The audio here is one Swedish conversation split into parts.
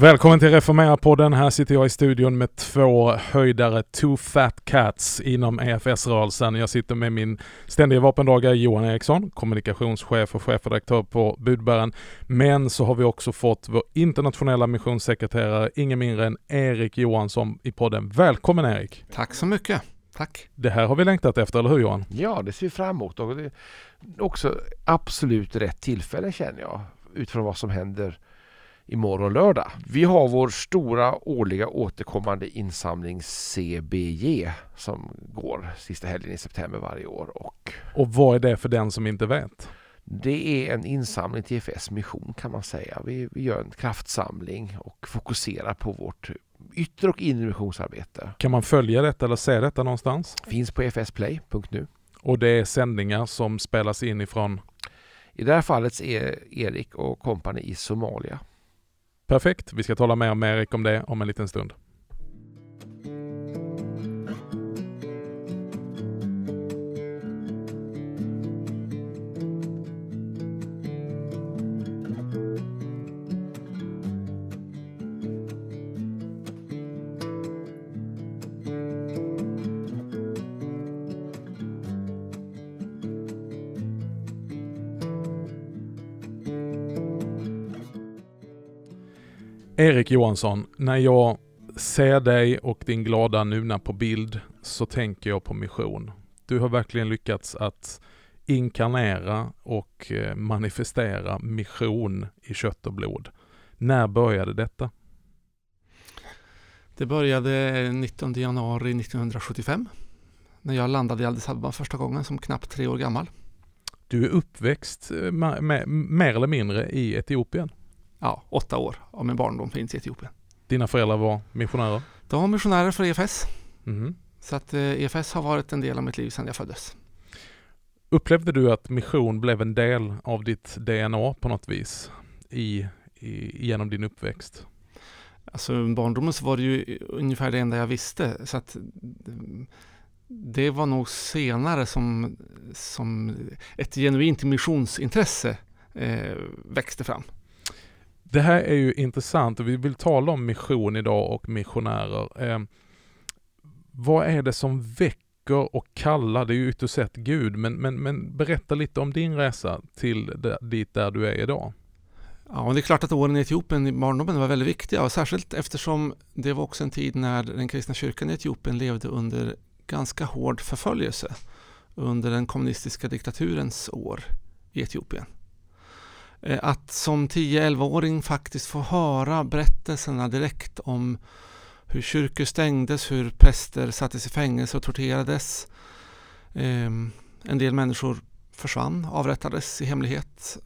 Välkommen till Reformera-podden. Här sitter jag i studion med två höjdare, two fat cats inom EFS-rörelsen. Jag sitter med min ständiga vapendragare Johan Eriksson, kommunikationschef och chefredaktör på Budbäraren. Men så har vi också fått vår internationella missionssekreterare, ingen mindre än Erik Johansson i podden. Välkommen Erik! Tack så mycket! Tack! Det här har vi längtat efter, eller hur Johan? Ja, det ser vi fram emot och det är också absolut rätt tillfälle känner jag utifrån vad som händer imorgon lördag. Vi har vår stora årliga återkommande insamling CBJ som går sista helgen i september varje år. Och, och vad är det för den som inte vet? Det är en insamling till FS mission kan man säga. Vi, vi gör en kraftsamling och fokuserar på vårt yttre och inre missionsarbete. Kan man följa detta eller se detta någonstans? Finns på fsplay.nu. Och det är sändningar som spelas in ifrån? I det här fallet är Erik och kompani i Somalia. Perfekt. Vi ska tala mer med Erik om det om en liten stund. Erik Johansson, när jag ser dig och din glada Nuna på bild så tänker jag på mission. Du har verkligen lyckats att inkarnera och eh, manifestera mission i kött och blod. När började detta? Det började 19 januari 1975 när jag landade i Addis Abeba första gången som knappt tre år gammal. Du är uppväxt eh, med, med, mer eller mindre i Etiopien? Ja, åtta år av min barndom finns i Etiopien. Dina föräldrar var missionärer? De var missionärer för EFS. Mm. Så att EFS har varit en del av mitt liv sedan jag föddes. Upplevde du att mission blev en del av ditt DNA på något vis i, i, genom din uppväxt? Alltså barndomen så var det ju ungefär det enda jag visste. Så att det var nog senare som, som ett genuint missionsintresse eh, växte fram. Det här är ju intressant och vi vill tala om mission idag och missionärer. Eh, vad är det som väcker och kallar, det är ju ytterst sett Gud, men, men, men berätta lite om din resa till dit där du är idag. Ja, det är klart att åren i Etiopien i barndomen var väldigt viktiga och särskilt eftersom det var också en tid när den kristna kyrkan i Etiopien levde under ganska hård förföljelse under den kommunistiska diktaturens år i Etiopien. Eh, att som 10-11-åring faktiskt få höra berättelserna direkt om hur kyrkor stängdes, hur präster sattes i fängelse och torterades. Ehm, en del människor försvann, avrättades i hemlighet.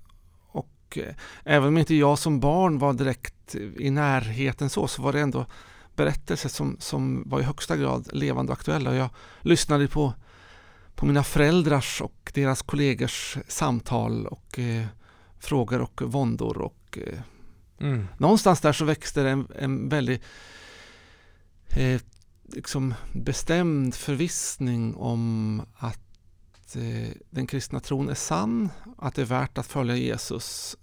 Och eh, även om inte jag som barn var direkt i närheten så, så var det ändå berättelser som, som var i högsta grad levande och aktuella. Jag lyssnade på, på mina föräldrars och deras kollegors samtal och eh, frågor och våndor och eh, mm. någonstans där så växte det en, en väldigt eh, liksom bestämd förvissning om att eh, den kristna tron är sann, att det är värt att följa Jesus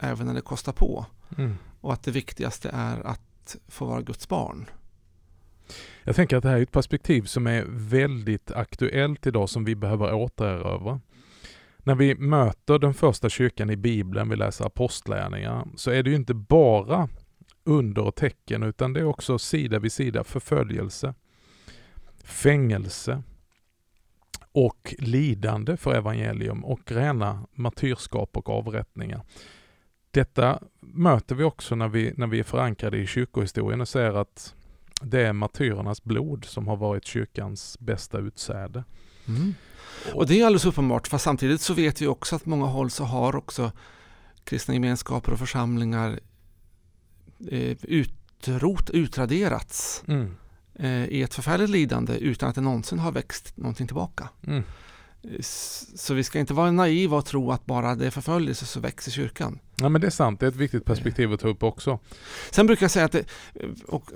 även när det kostar på. Mm. Och att det viktigaste är att få vara Guds barn. Jag tänker att det här är ett perspektiv som är väldigt aktuellt idag som vi behöver återerövra. När vi möter den första kyrkan i Bibeln, vi läser apostlärningar, så är det ju inte bara under och tecken, utan det är också sida vid sida förföljelse, fängelse och lidande för evangelium och rena martyrskap och avrättningar. Detta möter vi också när vi, när vi är förankrade i kyrkohistorien och ser att det är martyrernas blod som har varit kyrkans bästa utsäde. Mm. Och det är alldeles uppenbart, fast samtidigt så vet vi också att många håll så har också kristna gemenskaper och församlingar eh, utrot, utraderats mm. eh, i ett förfärligt lidande utan att det någonsin har växt någonting tillbaka. Mm. Så vi ska inte vara naiva och tro att bara det är förföljelse så växer kyrkan. Ja men det är sant, det är ett viktigt perspektiv att ta upp också. Sen brukar jag säga att, det,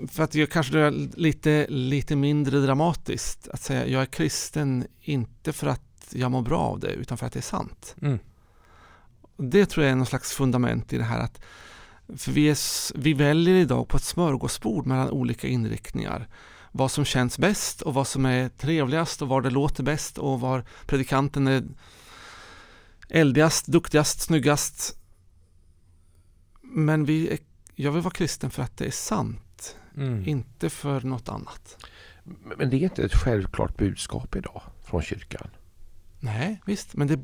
för att jag kanske det lite, lite mindre dramatiskt, att säga jag är kristen inte för att jag mår bra av det utan för att det är sant. Mm. Det tror jag är någon slags fundament i det här att, För vi, är, vi väljer idag på ett smörgåsbord mellan olika inriktningar vad som känns bäst och vad som är trevligast och var det låter bäst och var predikanten är eldigast, duktigast, snyggast. Men vi är, jag vill vara kristen för att det är sant, mm. inte för något annat. Men det är inte ett självklart budskap idag från kyrkan? Nej, visst, men det,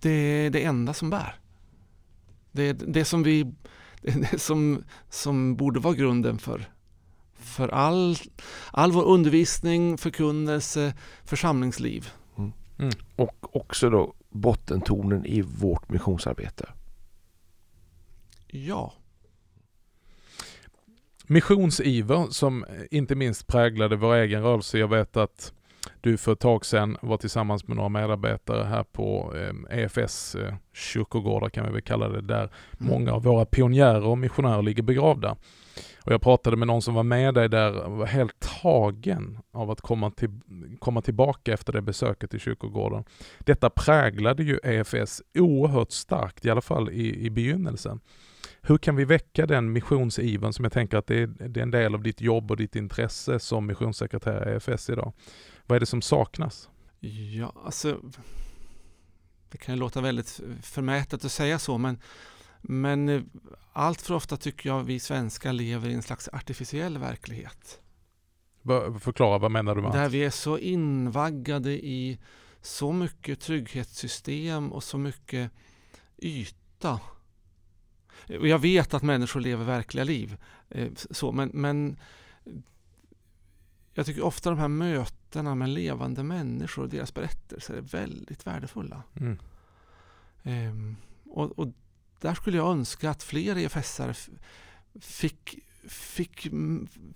det är det enda som bär. Det är det som vi det som, som borde vara grunden för, för all, all vår undervisning, förkunnelse, församlingsliv. Mm. Mm. Och också då bottentonen i vårt missionsarbete. Ja. Missionsiver som inte minst präglade vår egen rörelse. Jag vet att du för ett tag sedan var tillsammans med några medarbetare här på EFS eh, e eh, kyrkogårdar kan vi väl kalla det, där mm. många av våra pionjärer och missionärer ligger begravda. Och jag pratade med någon som var med dig där och var helt tagen av att komma, till, komma tillbaka efter det besöket i kyrkogården. Detta präglade ju EFS oerhört starkt, i alla fall i, i begynnelsen. Hur kan vi väcka den missionsiven som jag tänker att det är, det är en del av ditt jobb och ditt intresse som missionssekreterare i EFS idag? Vad är det som saknas? Ja, alltså det kan ju låta väldigt förmätet att säga så, men, men eh, allt för ofta tycker jag vi svenskar lever i en slags artificiell verklighet. Förklara, vad menar du med Där vi är så invaggade i så mycket trygghetssystem och så mycket yta. Och jag vet att människor lever verkliga liv, eh, så, men, men jag tycker ofta de här mötena med levande människor och deras berättelser är väldigt värdefulla. Mm. Um, och, och, där skulle jag önska att fler EFS-are fick, fick,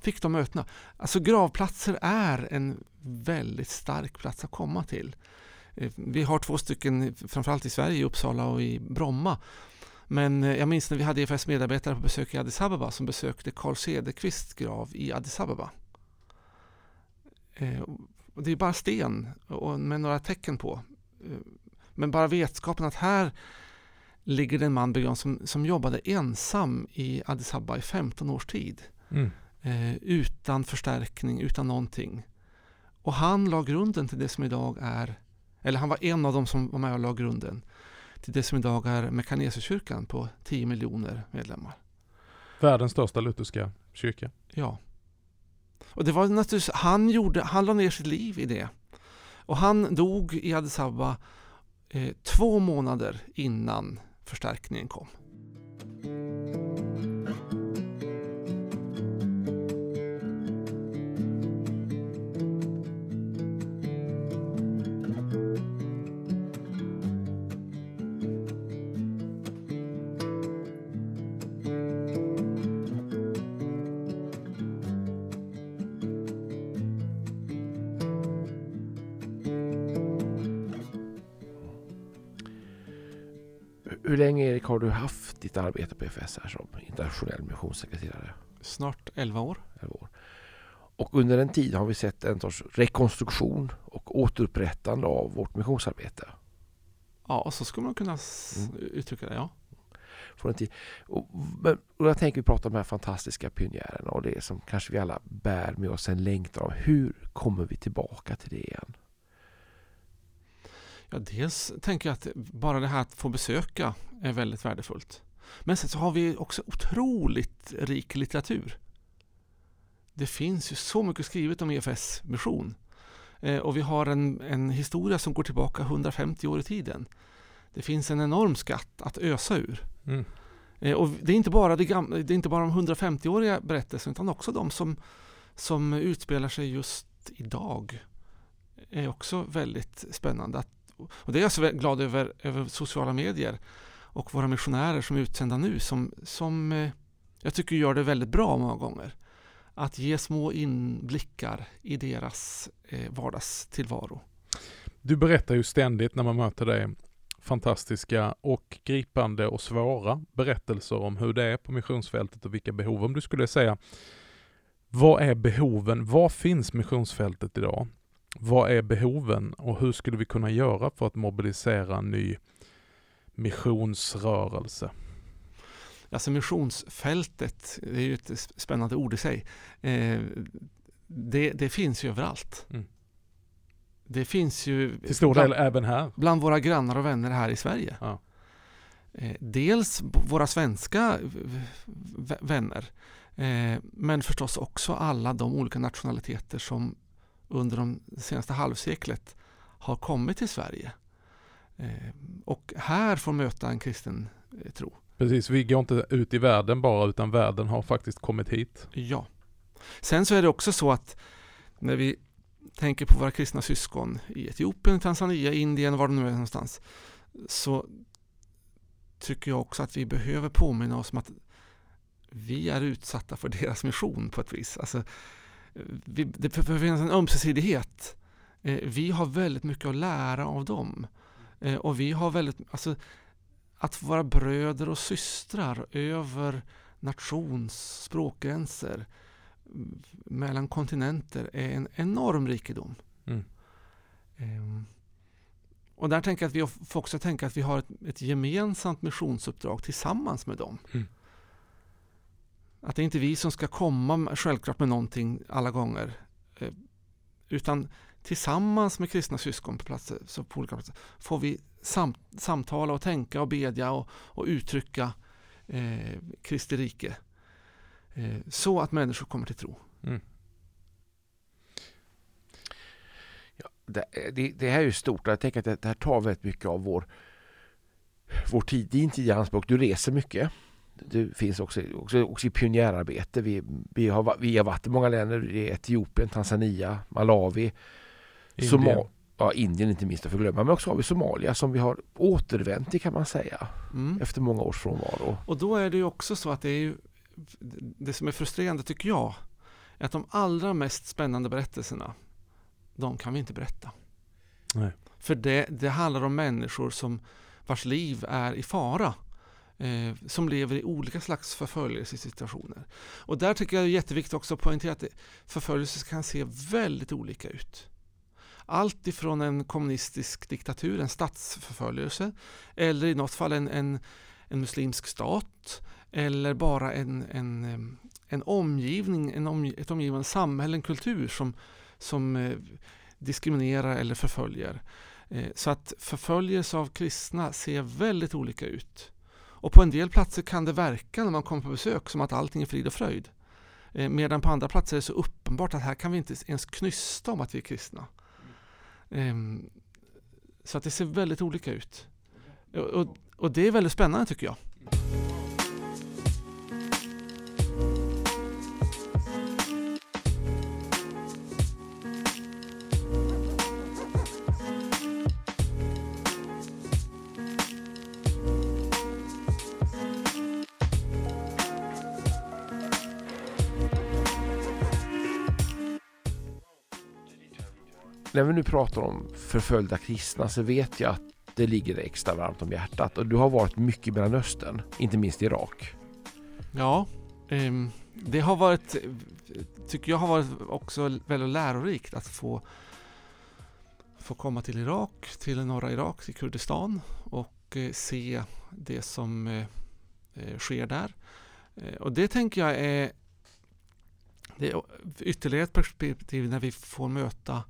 fick de mötena. Alltså gravplatser är en väldigt stark plats att komma till. Eh, vi har två stycken, framförallt i Sverige, i Uppsala och i Bromma. Men eh, jag minns när vi hade EFS medarbetare på besök i Addis Abeba som besökte Carl Cederqvists grav i Addis Abeba. Eh, det är bara sten med några tecken på. Men bara vetskapen att här ligger det en man begravd som, som jobbade ensam i Addis Abeba i 15 års tid. Mm. Eh, utan förstärkning, utan någonting. Och han la grunden till det som idag är, eller han var en av dem som var med och la grunden till det som idag är Mekanesierkyrkan på 10 miljoner medlemmar. Världens största lutherska kyrka. Ja. Och det var naturligtvis, han, gjorde, han la ner sitt liv i det. Och han dog i Addis Abeba eh, två månader innan förstärkningen kom. Hur länge Erik har du haft ditt arbete på FS här som internationell missionssekreterare? Snart 11 år. 11 år. Och under en tid har vi sett en sorts rekonstruktion och återupprättande av vårt missionsarbete. Ja, så skulle man kunna mm. uttrycka det, ja. Från en tid. Och, och jag tänker vi prata om de här fantastiska pionjärerna och det som kanske vi alla bär med oss en längtan av. Hur kommer vi tillbaka till det igen? Ja, dels tänker jag att bara det här att få besöka är väldigt värdefullt. Men sen så har vi också otroligt rik litteratur. Det finns ju så mycket skrivet om EFS mission. Eh, och vi har en, en historia som går tillbaka 150 år i tiden. Det finns en enorm skatt att ösa ur. Mm. Eh, och det är inte bara, det gamla, det är inte bara de 150-åriga berättelserna utan också de som, som utspelar sig just idag. är också väldigt spännande. Att och det är jag så glad över, över sociala medier och våra missionärer som är utsända nu som, som eh, jag tycker gör det väldigt bra många gånger. Att ge små inblickar i deras eh, vardagstillvaro. Du berättar ju ständigt när man möter dig fantastiska och gripande och svåra berättelser om hur det är på missionsfältet och vilka behov, om du skulle säga, vad är behoven? Var finns missionsfältet idag? Vad är behoven och hur skulle vi kunna göra för att mobilisera en ny missionsrörelse? Alltså missionsfältet, det är ju ett spännande ord i sig. Eh, det, det, finns ju överallt. Mm. Det finns ju till stor del även här. Bland våra grannar och vänner här i Sverige. Ja. Eh, dels våra svenska vänner eh, men förstås också alla de olika nationaliteter som under de senaste halvseklet har kommit till Sverige eh, och här får möta en kristen tro. Precis, vi går inte ut i världen bara utan världen har faktiskt kommit hit. Ja. Sen så är det också så att när vi tänker på våra kristna syskon i Etiopien, Tanzania, Indien, var det nu är någonstans så tycker jag också att vi behöver påminna oss om att vi är utsatta för deras mission på ett vis. Alltså, vi, det finnas en ömsesidighet. Eh, vi har väldigt mycket att lära av dem. Eh, och vi har väldigt, alltså, att vara bröder och systrar över nations språkgränser mellan kontinenter är en enorm rikedom. Mm. Um, och där tänker jag att vi får också tänka att vi har ett, ett gemensamt missionsuppdrag tillsammans med dem. Mm. Att det är inte vi som ska komma självklart med någonting alla gånger. Eh, utan tillsammans med kristna syskon på, platser, så på olika platser får vi sam, samtala och tänka och bedja och, och uttrycka eh, Kristi rike. Eh, så att människor kommer till tro. Mm. Ja, det, det, det, här är ju stort jag tänker att det, här tar väldigt mycket av vår, vår tid, din tid i anspråk. Du reser mycket. Du finns också, också, också i pionjärarbete. Vi, vi, har, vi har varit i många länder. I Etiopien, Tanzania, Malawi, Indien. Somal ja, Indien inte minst att förglömma. Men också har vi Somalia som vi har återvänt till kan man säga. Mm. Efter många års frånvaro. Och då är det ju också så att det är ju det som är frustrerande tycker jag är att de allra mest spännande berättelserna de kan vi inte berätta. Nej. För det, det handlar om människor som vars liv är i fara. Eh, som lever i olika slags förföljelsesituationer. Och där tycker jag det är jätteviktigt också att poängtera att förföljelse kan se väldigt olika ut. Allt ifrån en kommunistisk diktatur, en statsförföljelse, eller i något fall en, en, en muslimsk stat, eller bara en, en, eh, en omgivning, en om, ett omgivande samhälle, en kultur som, som eh, diskriminerar eller förföljer. Eh, så att förföljelse av kristna ser väldigt olika ut. Och på en del platser kan det verka när man kommer på besök som att allting är frid och fröjd. Eh, medan på andra platser är det så uppenbart att här kan vi inte ens knysta om att vi är kristna. Ehm, så att det ser väldigt olika ut. Och, och, och det är väldigt spännande tycker jag. När vi nu pratar om förföljda kristna så vet jag att det ligger extra varmt om hjärtat och du har varit mycket i Mellanöstern, inte minst i Irak. Ja, um, det har varit, tycker jag har varit också väldigt lärorikt att få få komma till Irak, till norra Irak, till Kurdistan och eh, se det som eh, eh sker där. Eh, och det tänker jag är, det är ytterligare ett perspektiv när vi får möta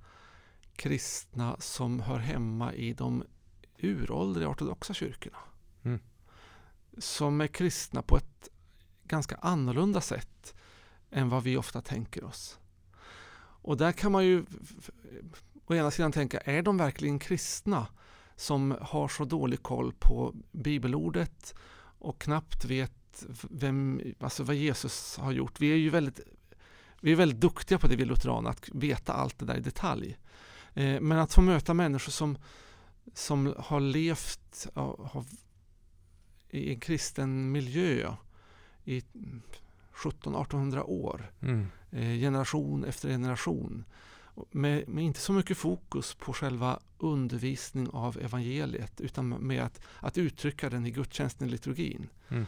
kristna som hör hemma i de uråldriga ortodoxa kyrkorna. Mm. Som är kristna på ett ganska annorlunda sätt än vad vi ofta tänker oss. Och där kan man ju å ena sidan tänka, är de verkligen kristna som har så dålig koll på bibelordet och knappt vet vem, alltså vad Jesus har gjort. Vi är ju väldigt, vi är väldigt duktiga på det vi lutheraner, att veta allt det där i detalj. Eh, men att få möta människor som, som har levt har, i en kristen miljö i 1700-1800 år. Mm. Eh, generation efter generation. Med, med, inte så mycket fokus på själva undervisning av evangeliet utan med att, att uttrycka den i gudstjänsten, i liturgin. Mm.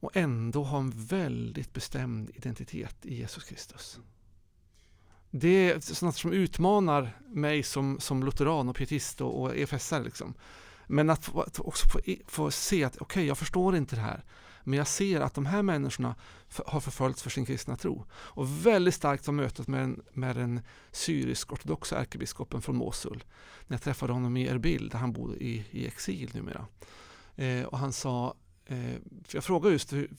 Och ändå ha en väldigt bestämd identitet i Jesus Kristus det är sånt som utmanar mig som, som lutheran och pietist och, och EFSR. Liksom. Men att, få, att också få, få se att okej, okay, jag förstår inte det här. Men jag ser att de här människorna har förföljts för sin kristna tro. Och väldigt starkt var mötet med, med den syrisk-ortodoxa ärkebiskopen från Mosul. När jag träffade honom i Erbil, där han bor i, i exil numera. Eh, och han sa, eh, jag frågade just hur,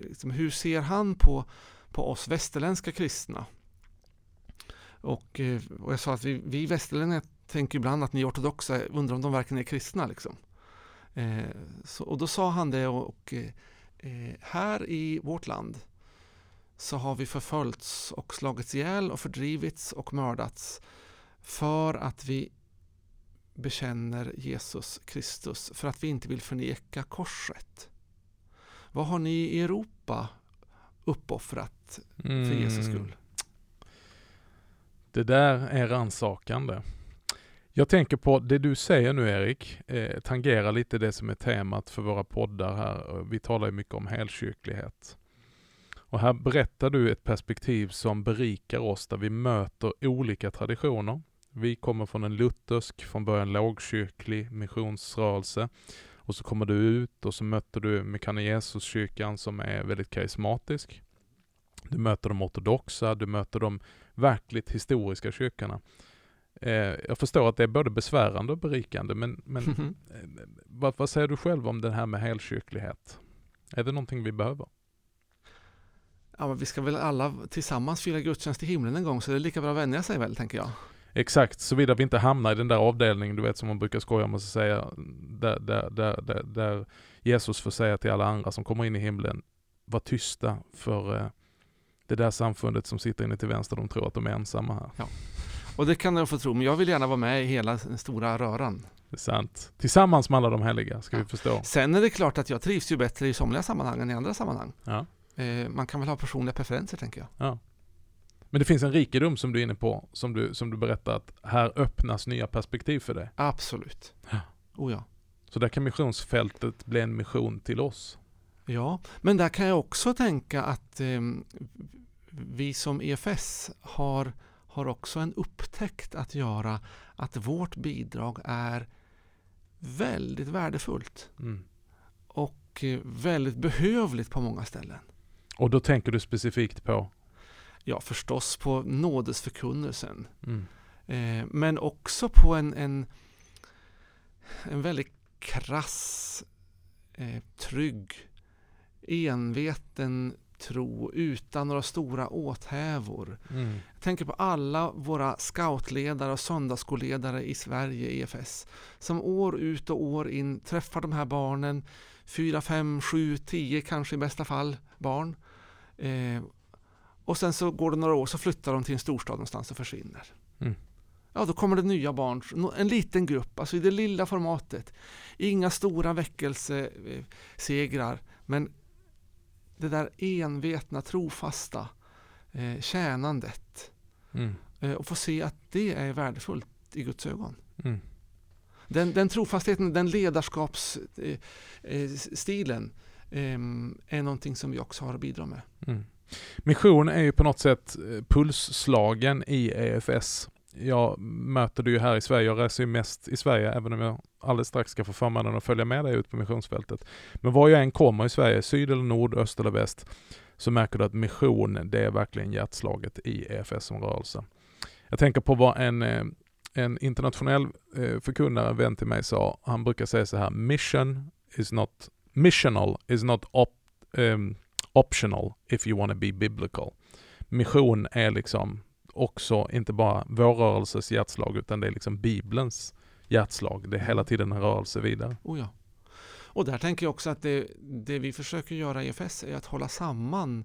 liksom, hur ser han på, på oss västerländska kristna? Och, eh, och jag sa att vi, vi västerlänningar tänker ibland att ni ortodoxa undrar om de verkligen är kristna. Liksom. Eh, så, och då sa han det och, och eh, här i vårt land så har vi förföljts och slagits ihjäl och fördrivits och mördats för att vi bekänner Jesus Kristus, för att vi inte vill förneka korset. Vad har ni i Europa uppoffrat för mm. Jesus skull? Det där är rannsakande. Jag tänker på det du säger nu Erik, eh, tangerar lite det som är temat för våra poddar här. Vi talar ju mycket om helkyrklighet. Och här berättar du ett perspektiv som berikar oss där vi möter olika traditioner. Vi kommer från en luthersk, från början lågkyrklig missionsrörelse. Och så kommer du ut och så möter du Mekane Jesuskyrkan som är väldigt karismatisk. Du möter de ortodoxa, du möter de verkligt historiska kyrkorna. Eh, jag förstår att det är både besvärande och berikande, men, men mm -hmm. vad, vad, säger du själv om det här med helkyrklighet? Är det någonting vi behöver? Ja, men vi ska väl alla tillsammans fira gudstjänst i himlen en gång, så det är lika bra att vänja sig väl, tänker jag. Exakt, såvida vi inte hamnar i den där avdelningen, du vet som man brukar skoja om och säga, där, där, där, där, där Jesus får säga till alla andra som kommer in i himlen, var tysta för eh, det där samfundet som sitter inne till vänster, de tror att de är ensamma här. Ja. Och det kan jag få tro, men jag vill gärna vara med i hela den stora röran. Det är sant. Tillsammans med alla de heliga, ska ja. vi förstå. Sen är det klart att jag trivs ju bättre i somliga sammanhang än i andra sammanhang. Ja. Eh, man kan väl ha personliga preferenser, tänker jag. Ja. Men det finns en rikedom som du är inne på, som du, som du berättar att här öppnas nya perspektiv för dig. Absolut. Ja. Oh ja. Så där kan missionsfältet bli en mission till oss. Ja, men där kan jag också tänka att eh, vi som EFS har har också en upptäckt att göra att vårt bidrag är väldigt värdefullt. Mm. Och eh, väldigt behövligt på många ställen. Och då tänker du specifikt på? Ja, förstås på nådesförkunnelsen. Mm. Eh, men också på en, en, en väldigt krass, eh, trygg, enveten tro utan några stora åthävor. Mm. Jag tänker på alla våra scoutledare och söndagsskolledare i Sverige, EFS, som år ut och år in träffar de här barnen, fyra, fem, sju, tio kanske i bästa fall barn. Eh, och sen så går det några år så flyttar de till en storstad någonstans och försvinner. Mm. Ja, då kommer det nya barn, en liten grupp, alltså i det lilla formatet. Inga stora väckelsesegrar, men det där envetna, trofasta eh, tjänandet. Mm. Eh, och få se att det är värdefullt i Guds ögon. Mm. Den, den trofastheten, den ledarskapsstilen eh, eh, är någonting som vi också har att bidra med. Mm. Mission är ju på något sätt eh, pulsslagen i EFS jag möter du ju här i Sverige. Jag reser ju mest i Sverige, även om jag alldeles strax ska få förmånen att följa med dig ut på missionsfältet. Men var jag än kommer i Sverige, syd eller nord, öst eller väst, så märker du att mission, det är verkligen hjärtslaget i EFS som rörelse. Jag tänker på vad en, eh, en internationell eh, förkunnare, vän till mig, sa. Han brukar säga så här, mission is not, missional is not op, um, optional if you want to be biblical. Mission är liksom också inte bara vår rörelses hjärtslag utan det är liksom Bibelns hjärtslag. Det är hela tiden en rörelse vidare. Oh ja. Och där tänker jag också att det, det vi försöker göra i EFS är att hålla samman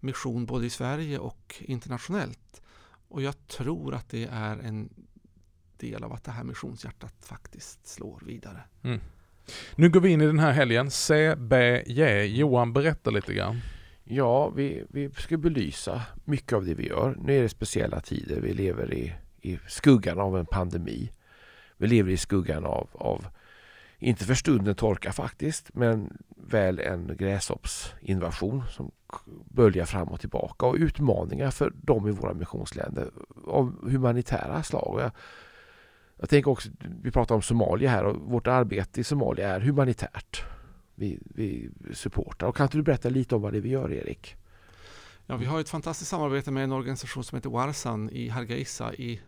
mission både i Sverige och internationellt. Och jag tror att det är en del av att det här missionshjärtat faktiskt slår vidare. Mm. Nu går vi in i den här helgen. CBJ. Johan, berätta lite grann. Ja, vi, vi ska belysa mycket av det vi gör. Nu är det speciella tider. Vi lever i, i skuggan av en pandemi. Vi lever i skuggan av, av inte för stunden torka faktiskt, men väl en gräshoppsinvasion som böljar fram och tillbaka och utmaningar för dem i våra missionsländer av humanitära slag. Jag Jag tänker också, vi pratar om Somalia här och vårt arbete i Somalia är humanitärt. Vi, vi supportar. Och kan inte du berätta lite om vad det är vi gör Erik? Ja, vi har ett fantastiskt samarbete med en organisation som heter Warsan i Hargeisa i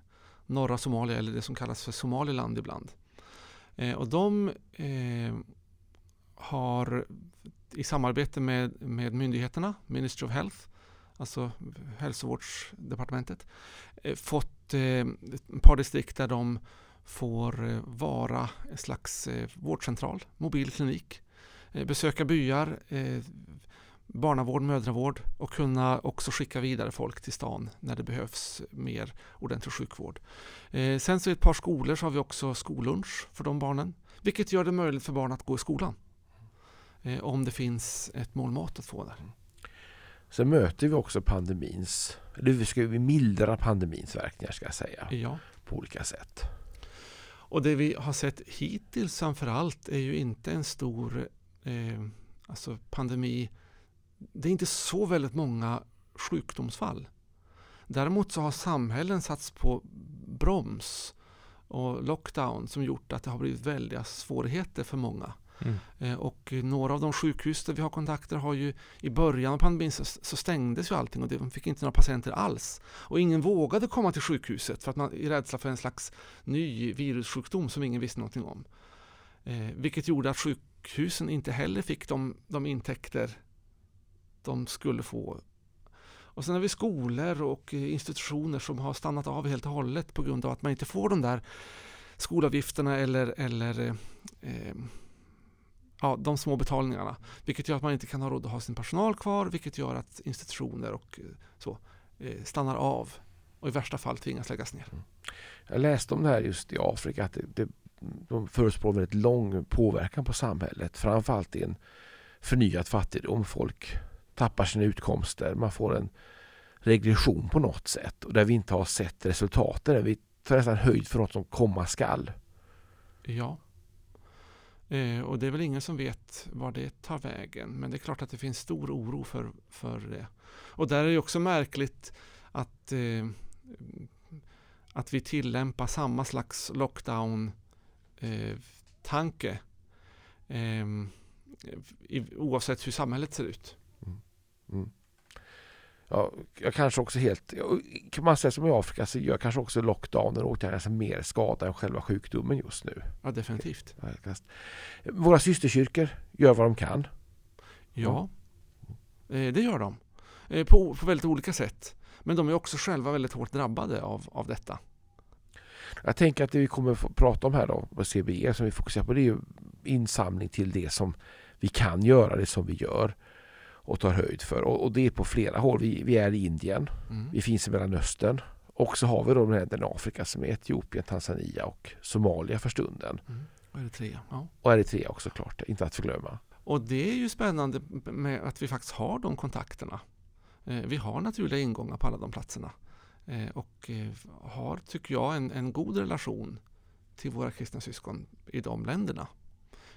norra Somalia eller det som kallas för Somaliland ibland. Eh, och de eh, har i samarbete med, med myndigheterna, Ministry of Health, alltså hälsovårdsdepartementet, eh, fått eh, ett par distrikt där de får eh, vara en slags eh, vårdcentral, mobil klinik, besöka byar, barnavård, mödravård och kunna också skicka vidare folk till stan när det behövs mer ordentlig sjukvård. Eh, sen så i ett par skolor så har vi också skollunch för de barnen, vilket gör det möjligt för barn att gå i skolan. Eh, om det finns ett mål mat att få där. Sen möter vi också pandemins, eller vi ska vi mildra pandemins verkningar ska jag säga. Ja. På olika sätt. Och det vi har sett hittills framför allt är ju inte en stor eh, alltså pandemi det är inte så väldigt många sjukdomsfall. Däremot så har samhällen satts på broms och lockdown som gjort att det har blivit väldiga svårigheter för många. Mm. Eh, och några av de sjukhus där vi har kontakter har ju i början av pandemin så, så stängdes ju allting och de fick inte några patienter alls. Och ingen vågade komma till sjukhuset för att man i rädsla för en slags ny virussjukdom som ingen visste någonting om. Eh, vilket gjorde att sjukhusen inte heller fick de, de intäkter de skulle få. Och sen har vi skolor och institutioner som har stannat av helt och hållet på grund av att man inte får de där skolavgifterna eller, eller eh, ja, de små betalningarna. Vilket gör att man inte kan ha råd att ha sin personal kvar, vilket gör att institutioner och eh, så eh, stannar av och i värsta fall tvingas läggas ner. Mm. Jag läste om det här just i Afrika, att det, det, de förutspår väldigt lång påverkan på samhället, framförallt i en förnyad fattigdom. Folk tappar sina utkomster. Man får en regression på något sätt och där vi inte har sett resultaten. Vi tar nästan höjd för något som komma skall. Ja. Eh, och det är väl ingen som vet var det tar vägen. Men det är klart att det finns stor oro för, för det. Och där är det också märkligt att, eh, att vi tillämpar samma slags lockdown eh, oavsett hur samhället ser ut. Mm. Ja, jag kanske också helt, kan man säga som i Afrika så gör kanske också lockdownen och åtgärderna mer skada än själva sjukdomen just nu. Ja, definitivt. Våra systerkyrkor gör vad de kan. Ja, mm. det gör de. Eh, på, på väldigt olika sätt. Men de är också själva väldigt hårt drabbade av, av detta. Jag tänker att det vi kommer att prata om här då, på CBE, som vi fokuserar på, det är insamling till det som vi kan göra, det som vi gör och tar höjd för. Och, och det är på flera håll. Vi, vi är i Indien, mm. vi finns i Mellanöstern och så har vi då de länderna i Afrika som är Etiopien, Tanzania och Somalia för stunden. Mm. Och Eritrea. Ja. Och Eritrea också klart, inte att förglömma. Och det är ju spännande med att vi faktiskt har de kontakterna. Eh, vi har naturliga ingångar på alla de platserna. Eh, och eh, har, tycker jag, en, en god relation till våra kristna syskon i de länderna.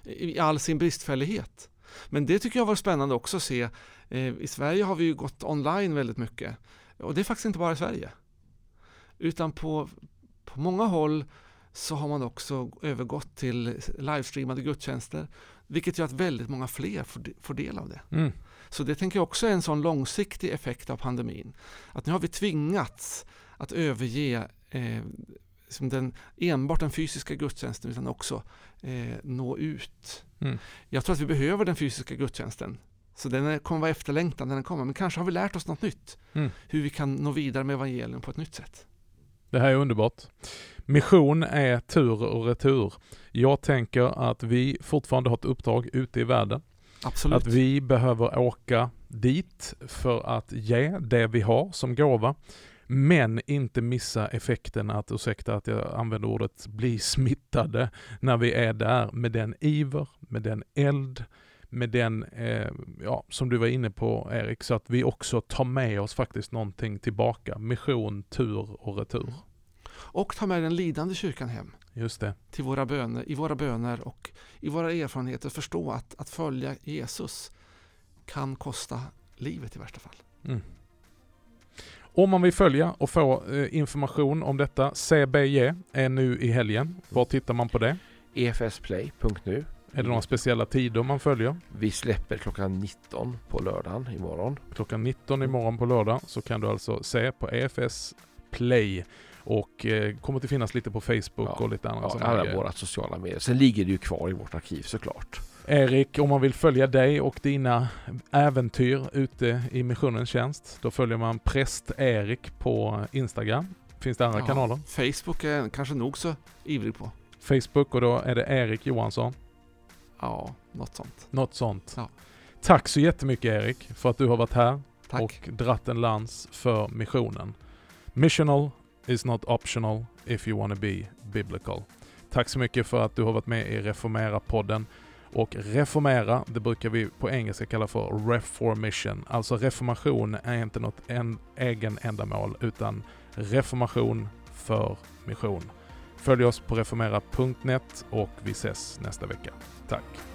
I all sin bristfällighet. Men det tycker jag var spännande också att se. Eh, I Sverige har vi ju gått online väldigt mycket. Och det är faktiskt inte bara i Sverige. Utan på, på många håll så har man också övergått till livestreamade gudstjänster. Vilket gör att väldigt många fler får del av det. Mm. Så det tänker jag också är en sån långsiktig effekt av pandemin. Att nu har vi tvingats att överge eh, liksom den, enbart den fysiska gudstjänsten utan också eh, nå ut. Mm. Jag tror att vi behöver den fysiska gudstjänsten. Så den kommer vara efterlängtad när den kommer. Men kanske har vi lärt oss något nytt. Mm. Hur vi kan nå vidare med evangelium på ett nytt sätt. Det här är underbart. Mission är tur och retur. Jag tänker att vi fortfarande har ett uppdrag ute i världen. Absolut. Att vi behöver åka dit för att ge det vi har som gåva. Men inte missa effekten att, ursäkta att jag använder ordet, bli smittade när vi är där med den iver, med den eld, med den, eh, ja, som du var inne på Erik, så att vi också tar med oss faktiskt någonting tillbaka. Mission, tur och retur. Och ta med den lidande kyrkan hem. Just det. Till våra böner, i våra böner och i våra erfarenheter. Förstå att, att följa Jesus kan kosta livet i värsta fall. Mm. Om man vill följa och få eh, information om detta, CBJ är nu i helgen. Var tittar man på det? efsplay.nu. Är det några speciella tider man följer? Vi släpper klockan 19 på lördagen imorgon. Klockan 19 imorgon på lördag så kan du alltså se på EFS Play och eh, kommer att finnas lite på Facebook Ja. och lite andra Ja, sådana alla grejer. våra sociala medier. Sen ligger det ju kvar i vårt arkiv såklart. Erik, om man vill följa dig och dina äventyr ute i missionens tjänst, då följer man präst Erik på Instagram. Finns det andra Ja, kanaler? Facebook är kanske nog så ivrig på. Facebook och då är det Erik Johansson. Ja, något sånt. Något sånt. Ja. Tack så jättemycket Erik för att du har varit här Tack. och dratt en lans för missionen. Missional is not optional if you wanna be biblical. Tack så mycket för att du har varit med i Reformera-podden. Och reformera, det brukar vi på engelska kalla för reformation. Alltså reformation är inte något en, egen ändamål utan reformation för mission. Följ oss på reformera.net och vi ses nästa vecka. Tack!